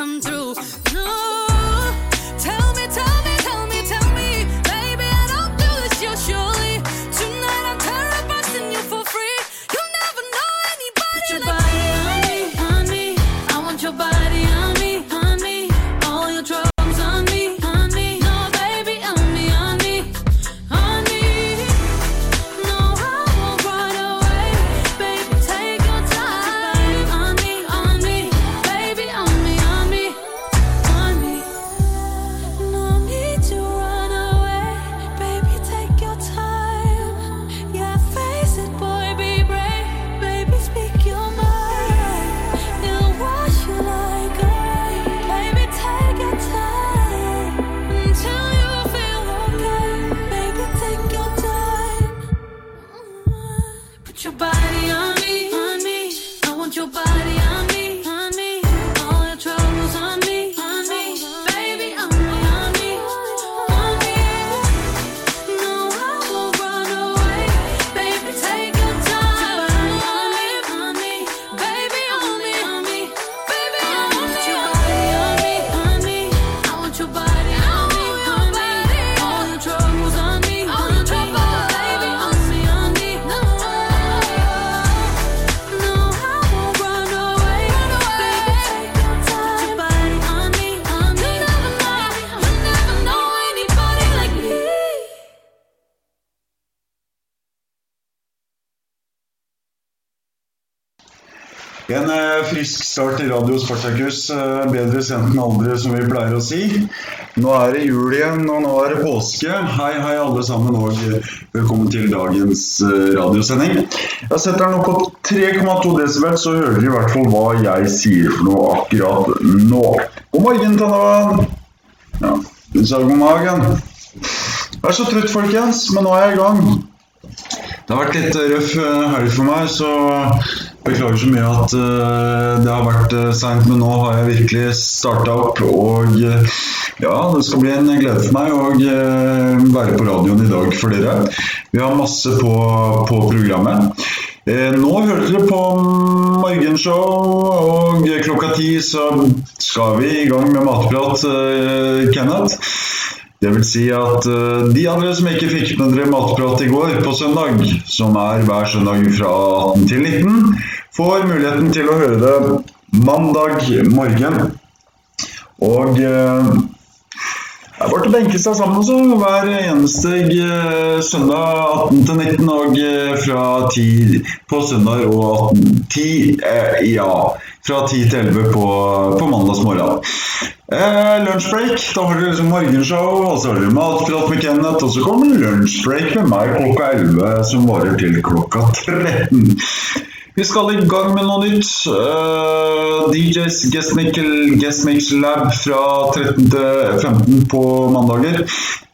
come through. Frisk start i Radio Spartakus. eh, bedre sent enn aldri, som vi pleier å si. Nå er det jul igjen, og nå er det påske. Hei, hei, alle sammen, og eh, velkommen til dagens eh, radiosending. Jeg setter den opp på 3,2 desibel, så hører dere i hvert fall hva jeg sier for noe akkurat nå. God morgen, Tanavan. Ja, du sa god morgen. Er så trøtt, folkens, men nå er jeg i gang. Det har vært litt røff helg for meg, så beklager så mye at uh, det har vært uh, seint. Men nå har jeg virkelig starta opp, og uh, ja, det skal bli en glede for meg å være på radioen i dag for dere. Vi har masse på, på programmet. Nå hørte dere på morgenshow, og klokka ti så skal vi i gang med matprat, Kenneth. Det vil si at eh, de andre som ikke fikk med dere matprat i går på søndag, som er hver søndag fra 18 til 19, får muligheten til å høre det mandag morgen. Og eh, det er bare til å benke seg sammen også, hver eneste eh, søndag 18 til 19 og eh, fra 10 på søndag og 18 10, eh, ja, fra 10 til 11 på, på mandagsmorgen. Eh, lunsjbreak, da har dere liksom morgenshow, og så har dere matprat med Kenneth, og så kommer lunsjbreak med meg klokka 11 som varer til klokka 13. Vi skal i gang med noe nytt. Uh, DJs Guest Mix, Lab fra 13 til 15 på mandager.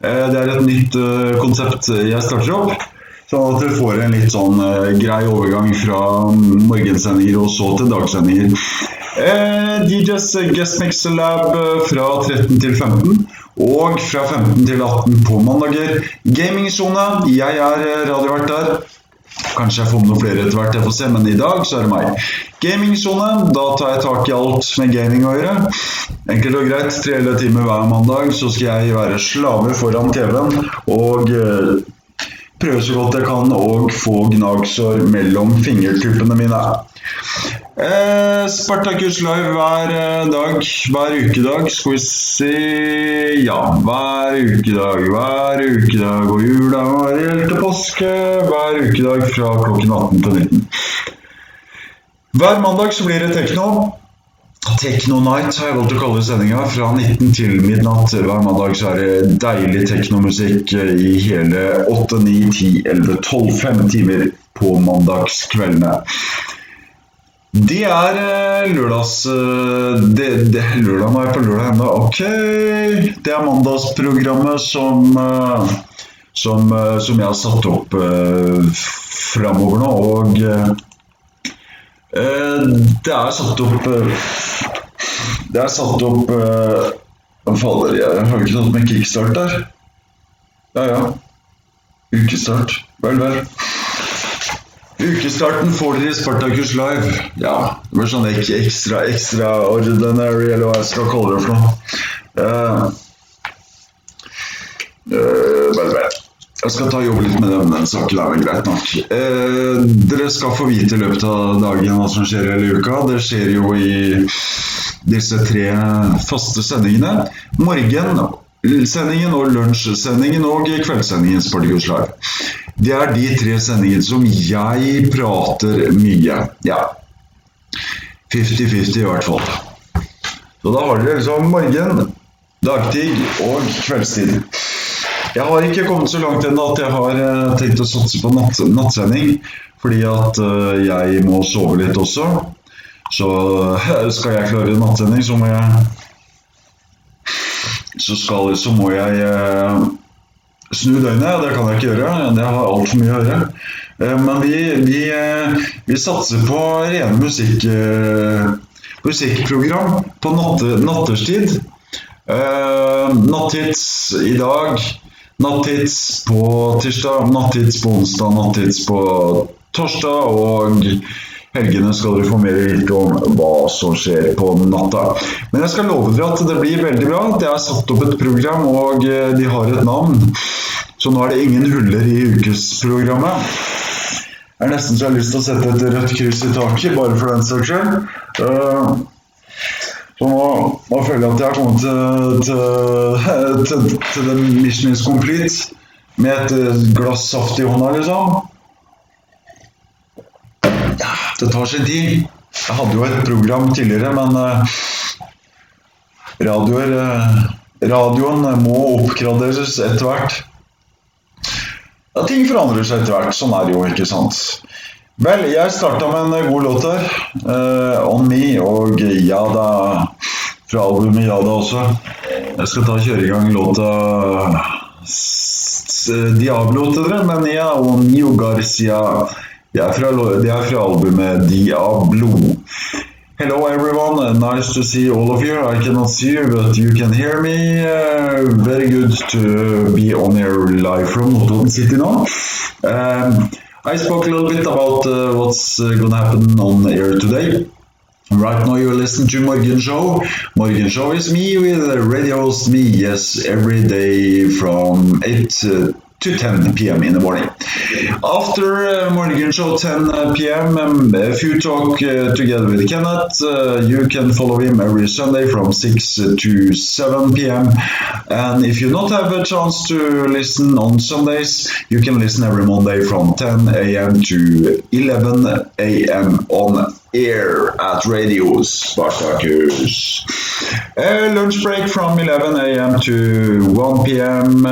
Uh, det er et nytt uh, konsept jeg starter opp. Sånn at dere får en litt sånn uh, grei overgang fra morgensendinger og så til dagsendinger. Eh, DJs Guest Mix Lab eh, fra 13 til 15. Og fra 15 til 18 på mandager. Gamingsone. Jeg er eh, radiovert der. Kanskje jeg får med noen flere etter hvert, jeg får se, men i dag så er det meg. Gamingsone, da tar jeg tak i alt med gaming å gjøre. Enkelt og greit, tre eller timer hver mandag så skal jeg være slave foran TV-en og prøve så godt jeg kan og få gnagsår mellom fingertuppene mine. Eh, Spartakus live hver eh, dag, hver ukedag. Skal vi se Ja, hver ukedag, hver ukedag. Og jula var helt til påske. Hver ukedag fra klokken 18 til 19. Hver mandag så blir det tekno. Techno Night har jeg valgt å kalle sendinga. Fra 19 til midnatt hver mandag så er det deilig teknomusikk i hele 8, 9, 10, 11, 12, 5 timer på mandagskveldene. Det er eh, lørdags... eh, Det, det, lørdag nå er på lørdag ennå. Ok. Det er mandagsprogrammet som eh, som, eh, som jeg har satt opp framover nå. Og eh, eh, det er satt opp eh, Det er satt opp eh, fader, jeg har ikke tatt med kickstart der. Ja, ja. Ukestart. Vel, vel. Ukestarten får dere i Spartacus Live. Ja, det blir sånn ek ekstra, extraordinary, eller hva jeg skal kalle det for noe. Eh, eh, vel, bare. Jeg skal ta jobbe litt med den, den saken, er vel greit nok. Eh, dere skal få vite i løpet av dagen hva som skjer hele uka. Det skjer jo i disse tre faste sendingene. Morgensendingen og lunsjsendingen og kveldssendingen Live. Det er de tre sendingene som jeg prater mye. Ja. 50-50 i hvert fall. Så da har dere liksom morgen, dagtid og kveldstid. Jeg har ikke kommet så langt ennå at jeg har eh, tenkt å satse på natt, nattsending. Fordi at eh, jeg må sove litt også. Så eh, skal jeg klare nattsending, så må jeg Så, skal, så må jeg snu døgnet. Det kan jeg ikke gjøre. Det har altfor mye å gjøre. Men vi, vi, vi satser på rene musikk, musikkprogram på natte, natterstid. Eh, Nattits i dag, nattits på tirsdag, nattits på onsdag, nattits på torsdag og helgene skal dere få mer vite om hva som skjer på natta. Men jeg skal love dere at det blir veldig bra. Det er satt opp et program, og eh, de har et navn. Så nå er det ingen huller i ukesprogrammet. Det er nesten så jeg har lyst til å sette et rødt kryss i taket, bare for den saks skyld. Så nå, nå føler jeg at jeg har kommet til, til, til, til mission is complete med et glass saft i hånda, liksom. Ja, det tar sin tid. Jeg hadde jo et program tidligere, men eh, radioer, eh, radioen må oppgraderes etter hvert. Ja, ting forandrer seg etter hvert. Sånn er det jo, ikke sant. Vel, jeg starta med en god låt her. Uh, On Me og Yada fra albumet Yada også. Jeg skal ta og kjøre i gang låta Diablo til dere, men ja, og Nio Garcia. Det er fra, det er fra albumet Diablo. Hello everyone, nice to see all of you. I cannot see you, but you can hear me. Uh, very good to be on air live from Notodden City now. Um, I spoke a little bit about uh, what's uh, going to happen on air today. Right now you're listening to Morgenshow. Morgan Show is me with uh, radio host me, yes, every day from 8 uh, to 10 p.m. in the morning. After uh, Morgenshow 10 uh, p.m. Um, if you talk uh, together with Kenneth, uh, you can follow him every Sunday from 6 to 7 p.m. And if you not have a chance to listen on Sundays, you can listen every Monday from 10 a.m. to 11 a.m. on air at Radio Spartacus. A lunch break from 11 a.m. to 1 p.m. Uh,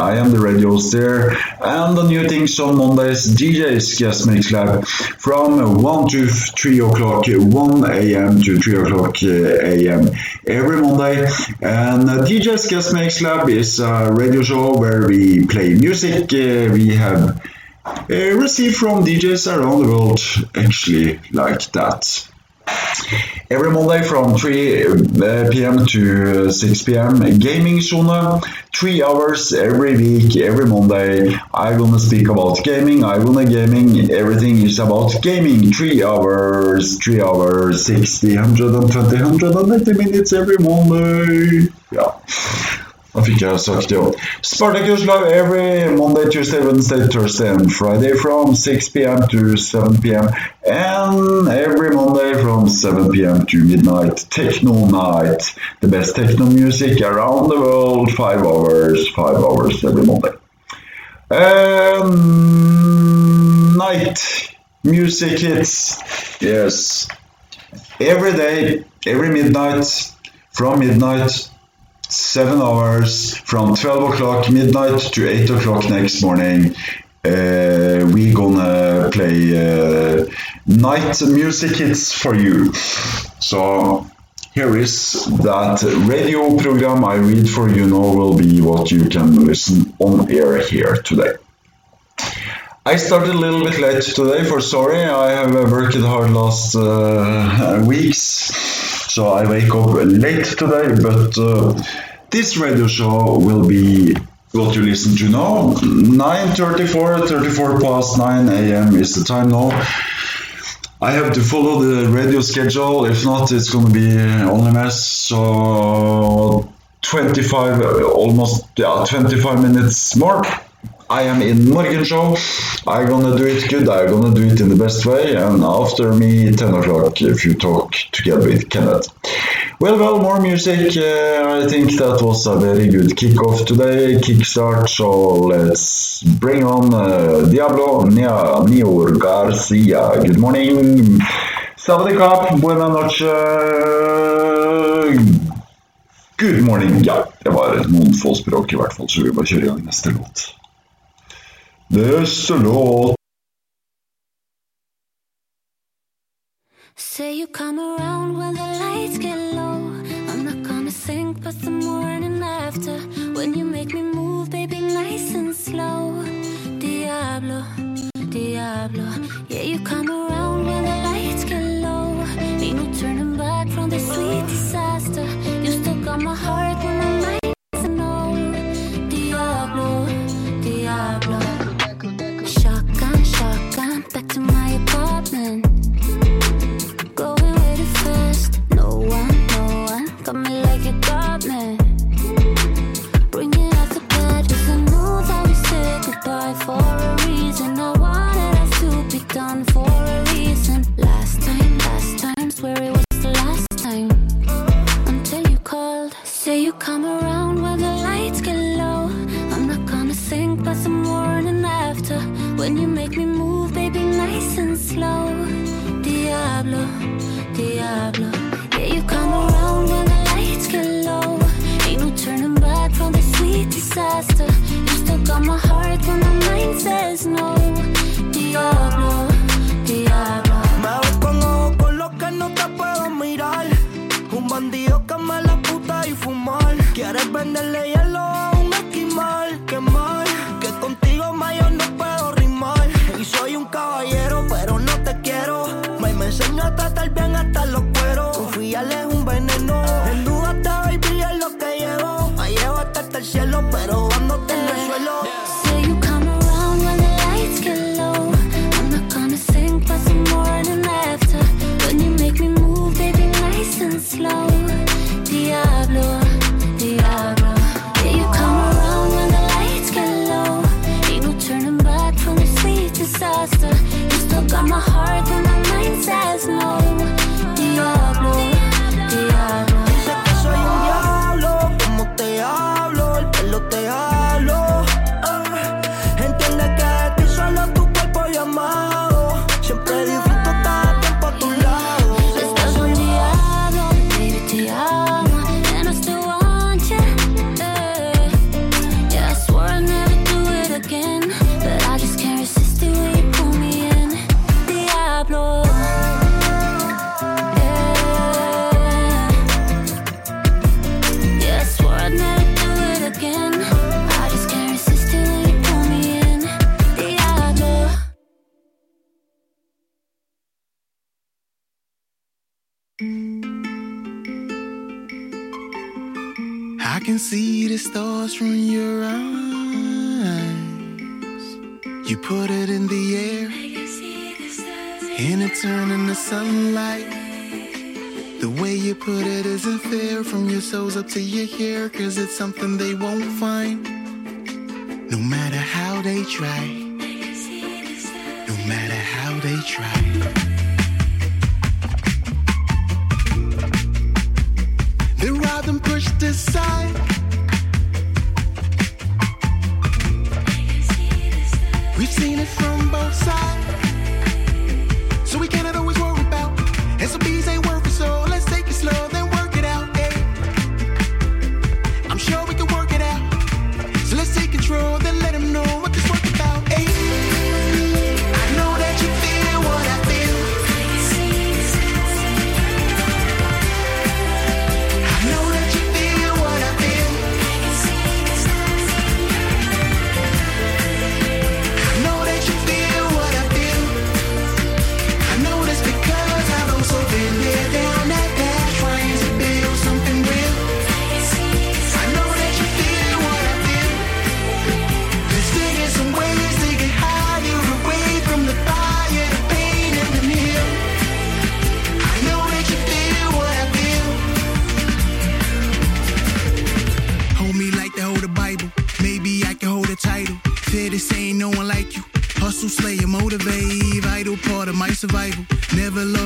I am the radio there. And the new things on Mondays, DJ's Guest Mix Lab from 1 to 3 o'clock, 1 a.m. to 3 o'clock uh, a.m. every Monday. And uh, DJ's Guest Mix Lab is a radio show where we play music. Uh, we have uh, received from DJs around the world, actually, like that. Every Monday from 3 uh, p.m. to 6 p.m. Gaming Zone. Three hours every week, every Monday. I'm gonna speak about gaming. I'm gonna gaming. Everything is about gaming. Three hours, three hours, 60, 120, 180 minutes every Monday. Ja. Da fikk jeg sagt det òg. Live every Monday, Tuesday, Wednesday, Thursday and Friday from 6 p.m. to 7 p.m. And every Monday from 7 p.m. to midnight, Techno Night. The best techno music around the world, five hours, five hours every Monday. Um, night music hits. Yes. Every day, every midnight, from midnight seven hours from 12 o'clock midnight to 8 o'clock next morning uh, we gonna play uh, night music hits for you so here is that radio program i read for you now will be what you can listen on air here today I started a little bit late today for sorry. I have worked hard last uh, weeks, so I wake up late today. But uh, this radio show will be what you listen to now. 9.34, 34 past 9 a.m. is the time now. I have to follow the radio schedule. If not, it's going to be only mess. So 25, almost yeah, 25 minutes more. I am in Morgenshow. I'm gonna do it good. I'm gonna do it in the best way. And after me, 10 o'clock, if you talk together with Kenneth. Well, well, more music. Uh, I think that was a very good kickoff today, kickstart. So let's bring on uh, Diablo Nio Garcia. Good morning. Savadikap, buena noche. Good morning. Ja, det var noen få språk i hvert fall, så vi bare kjører i gang neste låt. Neste låt. Say you come around when the lights get low. I'm not gonna think but the morning after. When you make me move, baby, nice and slow. Diablo, Diablo. Yeah, you come around when the lights get low. Ain't no turning back from the sweet disaster. You still got my heart goodbye for hair, cause it's something they won't find. No matter how they try, no matter how they try. They robbed and pushed aside. We've seen it from both sides.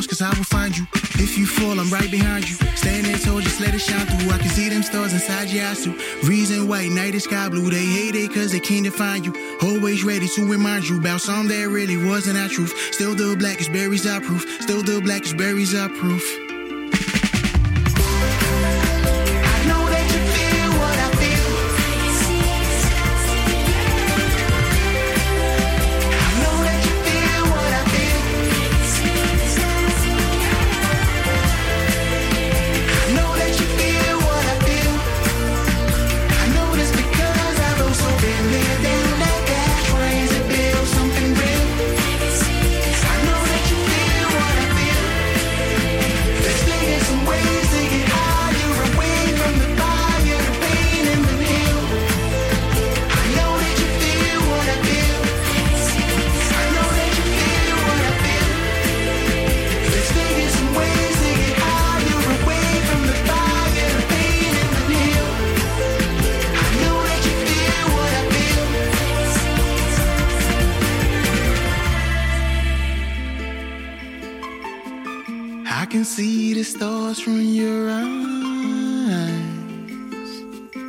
Cause I will find you. If you fall, I'm right behind you. Stand there tall, just let it shine through. I can see them stars inside your eyes too. Reason white, night is sky blue. They hate it cause they can't define you. Always ready to remind you about something that really wasn't our truth. Still the blackest berries are proof. Still the blackest berries are proof. The stars from your eyes.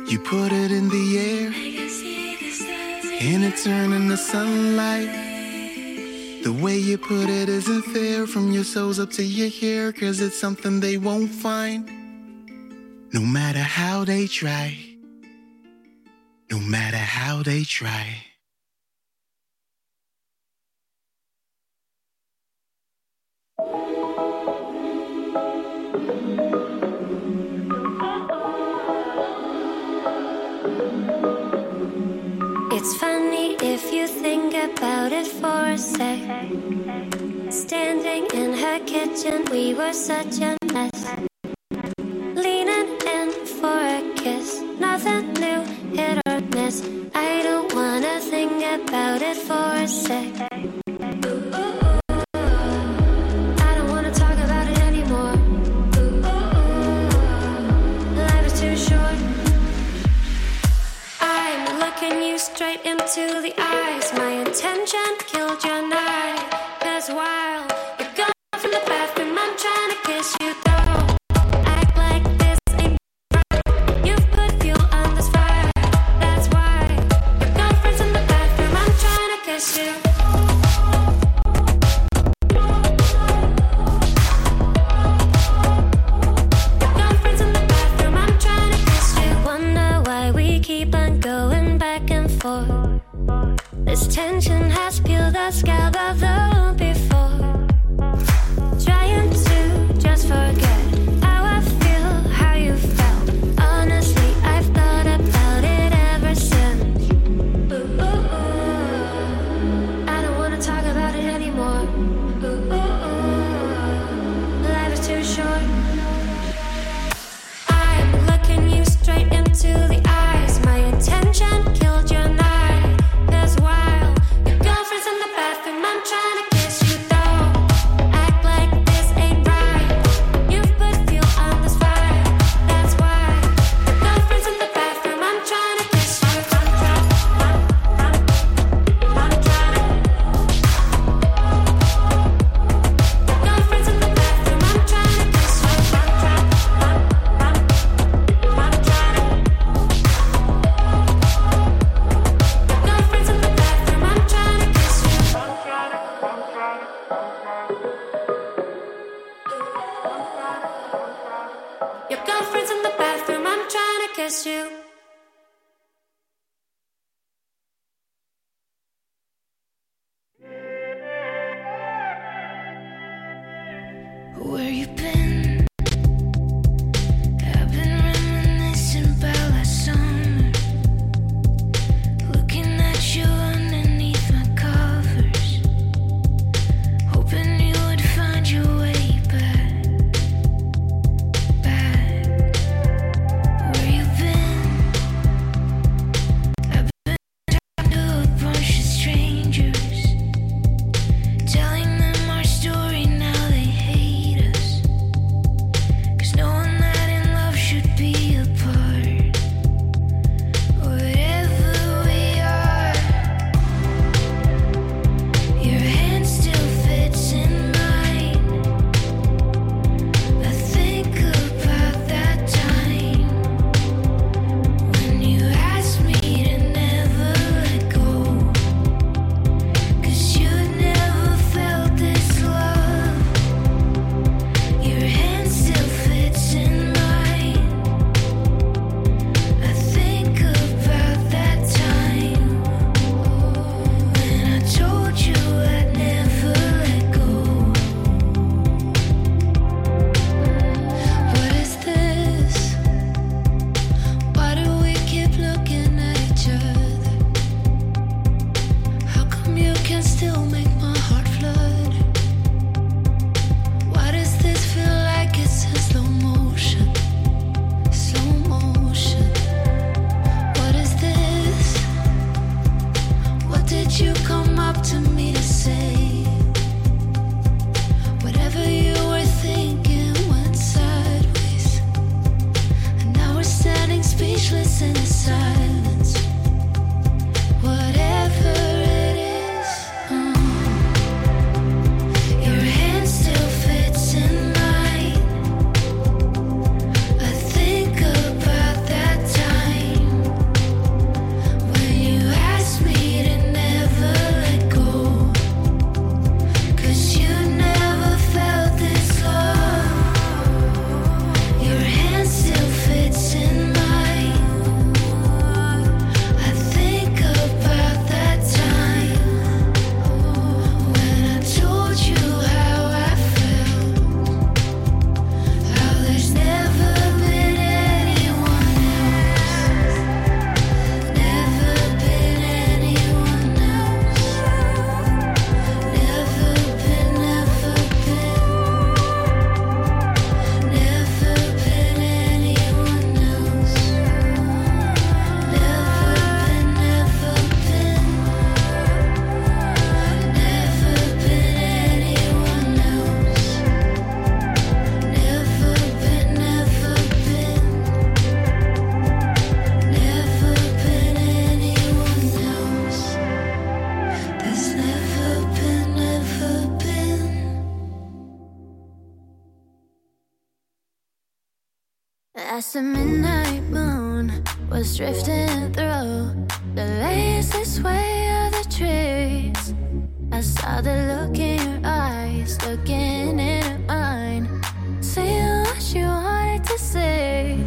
You put it in the air, and it turned into sunlight. The way you put it isn't fair from your soles up to your hair, cause it's something they won't find. No matter how they try, no matter how they try. It's funny if you think about it for a sec. Standing in her kitchen, we were such a mess. Leaning in for a kiss, nothing new, hit or miss. I don't wanna think about it for a sec. Straight into the eyes. My intention killed your night. Cause while As the midnight moon was drifting through the lazy sway of the trees, I saw the look in your eyes, looking into mine, saying what you wanted to say.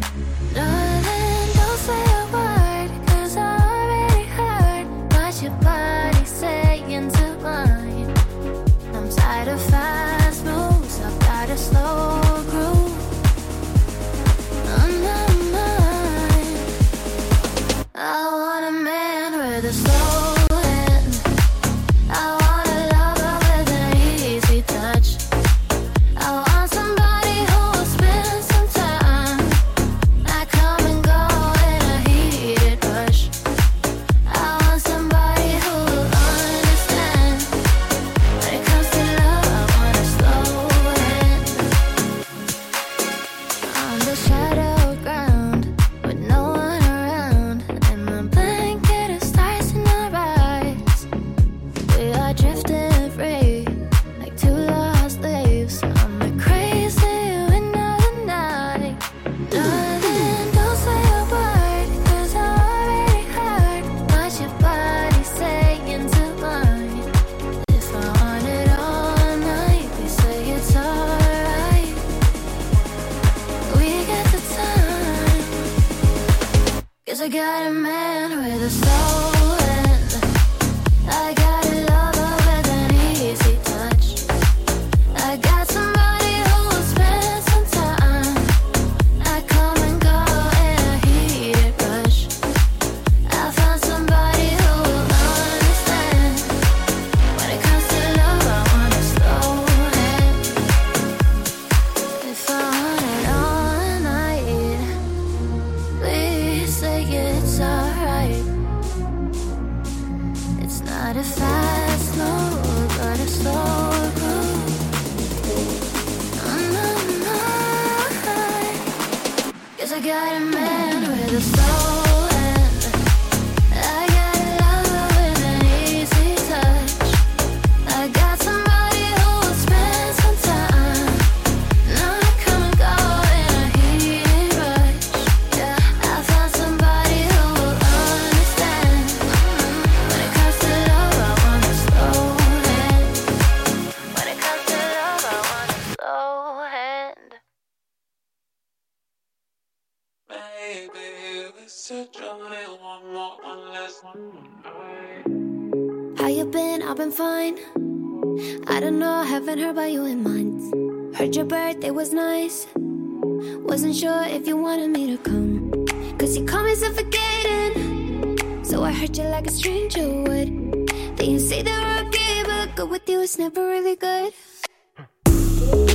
mine. I don't know, haven't heard about you in months. Heard your birthday was nice. Wasn't sure if you wanted me to come. Cause you call me suffocating. So I hurt you like a stranger would. Then you say that we're okay, but good with you is never really good.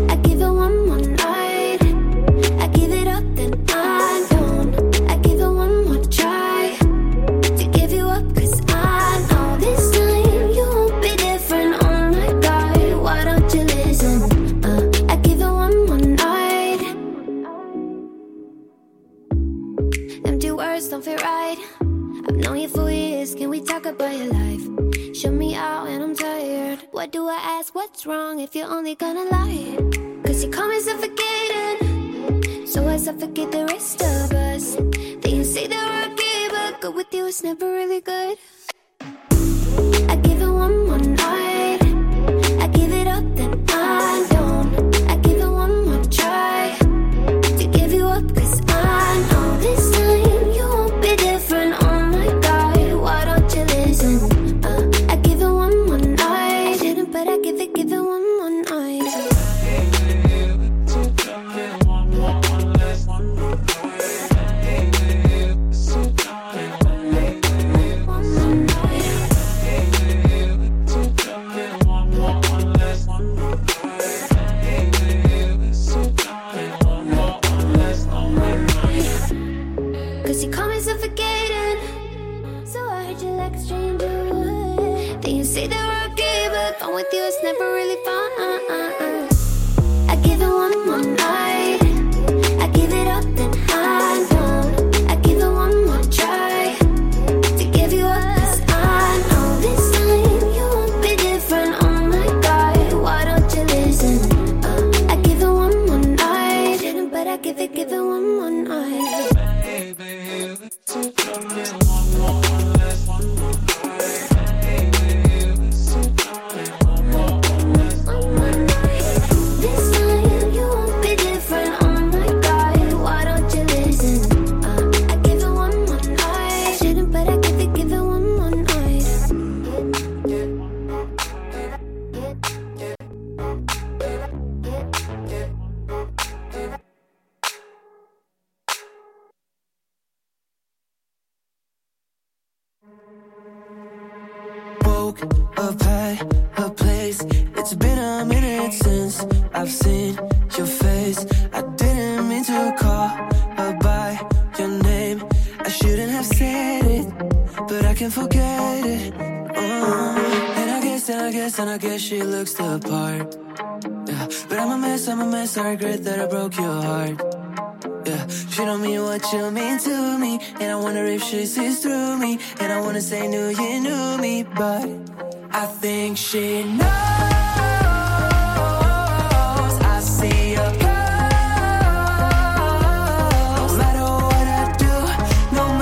I give it one more this? Can we talk about your life? Show me out and I'm tired. What do I ask? What's wrong if you're only gonna lie? Cause you call me suffocating. So I suffocate the rest of us. Then you say that we're okay, but good with you is never really good. I give it one more night. You knew me, but I think she knows. I see your ghost. No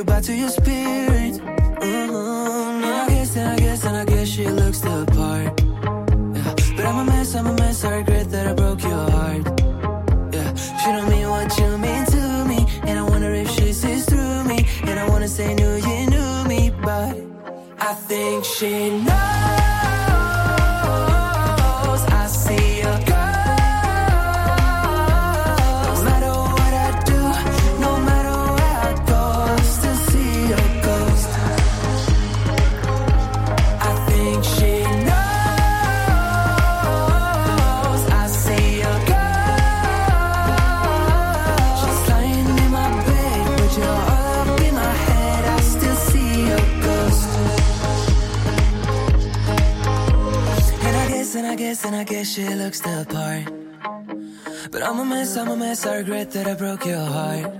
goodbye to your spirit. Mhm. And I guess, and I guess, and I guess she looks the part. Yeah. But I'm a mess, I'm a mess. I regret that I broke your heart. Yeah, she don't mean what you mean to me, and I wonder if she sees through me. And I wanna say, knew you knew me, but I think she knows. Guess, and I guess she looks the part. But I'm a mess, I'm a mess. I regret that I broke your heart.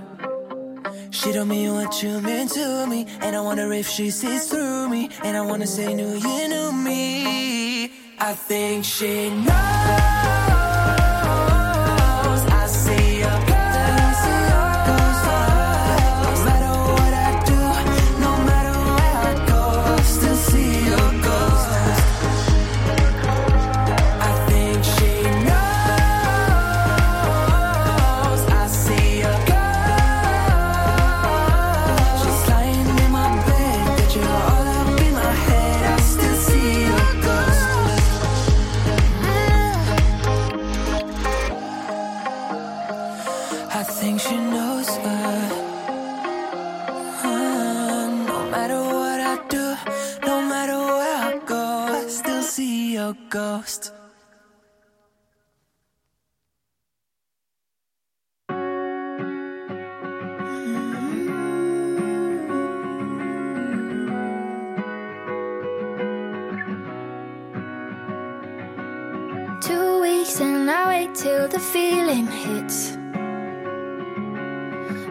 She don't mean what you mean to me, and I wonder if she sees through me. And I wanna say, knew you knew me. I think she knows. Till the feeling hits.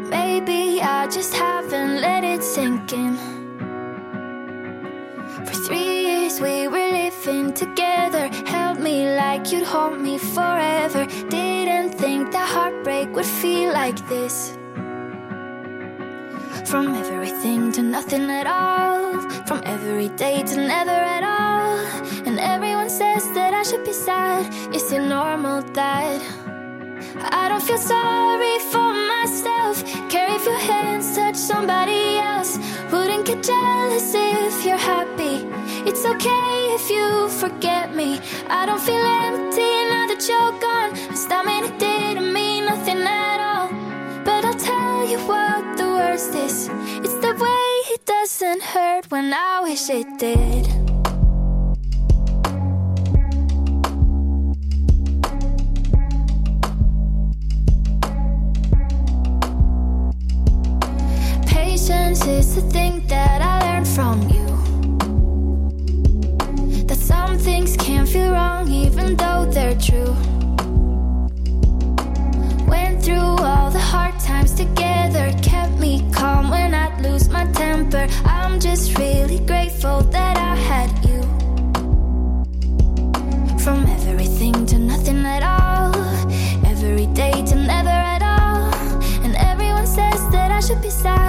Maybe I just haven't let it sink in. For three years we were living together. Held me like you'd hold me forever. Didn't think that heartbreak would feel like this. From everything to nothing at all. From every day to never at all. That I should be sad. Is it normal that I don't feel sorry for myself? Care if your hands touch somebody else. Wouldn't get jealous if you're happy. It's okay if you forget me. I don't feel empty now that you're gone. Stop me, it didn't mean nothing at all. But I'll tell you what the worst is. It's the way it doesn't hurt when I wish it did. silence is the thing that I learned from you. That some things can feel wrong even though they're true. Went through all the hard times together, kept me calm when I'd lose my temper. I'm just really grateful that I had you. From everything to nothing at all, every day to never at all. And everyone says that I should be sad.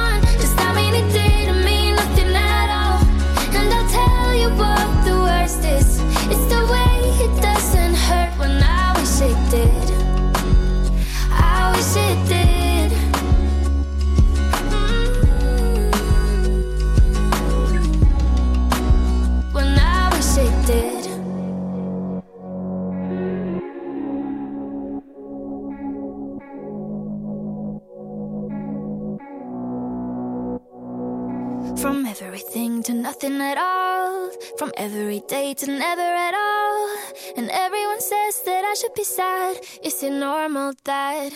From everything to nothing at all. From every day to never at all. And everyone says that I should be sad. Is it normal that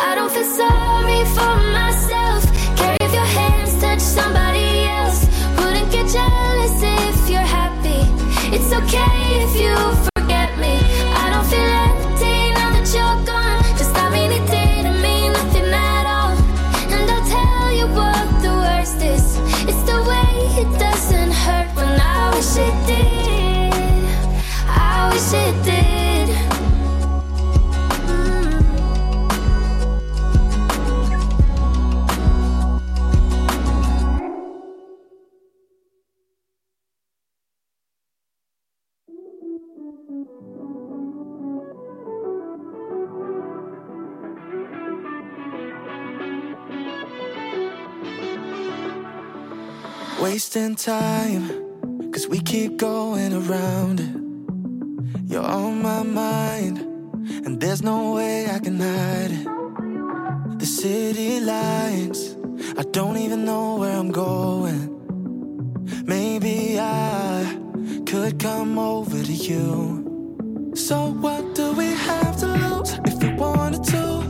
I don't feel sorry for myself? Care if your hands touch somebody else. Wouldn't get jealous if you're happy. It's okay if you. wasting time, cause we keep going around it. You're on my mind, and there's no way I can hide it. The city lights, I don't even know where I'm going. Maybe I could come over to you. So, what do we have to lose if we wanted to?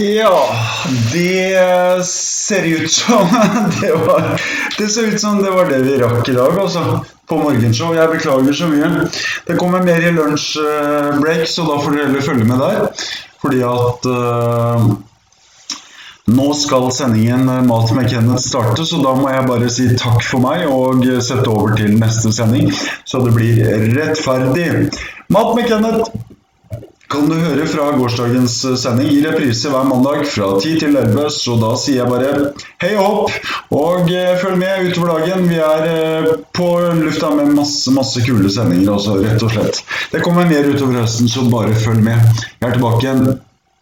Ja, det ser ut som det var Det ser ut som det var det vi rakk i dag, altså. På morgenshow. Jeg beklager så mye. Det kommer mer i lunsjbreak, så da får dere heller følge med der. Fordi at uh, nå skal sendingen eh, Mat med Kenneth starte, så da må jeg bare si takk for meg og sette over til neste sending, så det blir rettferdig. Mat med Kenneth kan du høre fra gårsdagens sending i reprise hver mandag fra 10 til 11, så da sier jeg bare hei og hopp, og eh, følg med utover dagen. Vi er eh, på lufta med masse, masse kule sendinger også, rett og slett. Det kommer mer utover høsten, så bare følg med. Jeg er tilbake igjen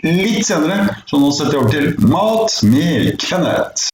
litt senere, så nå setter jeg over til Mat med Kenneth.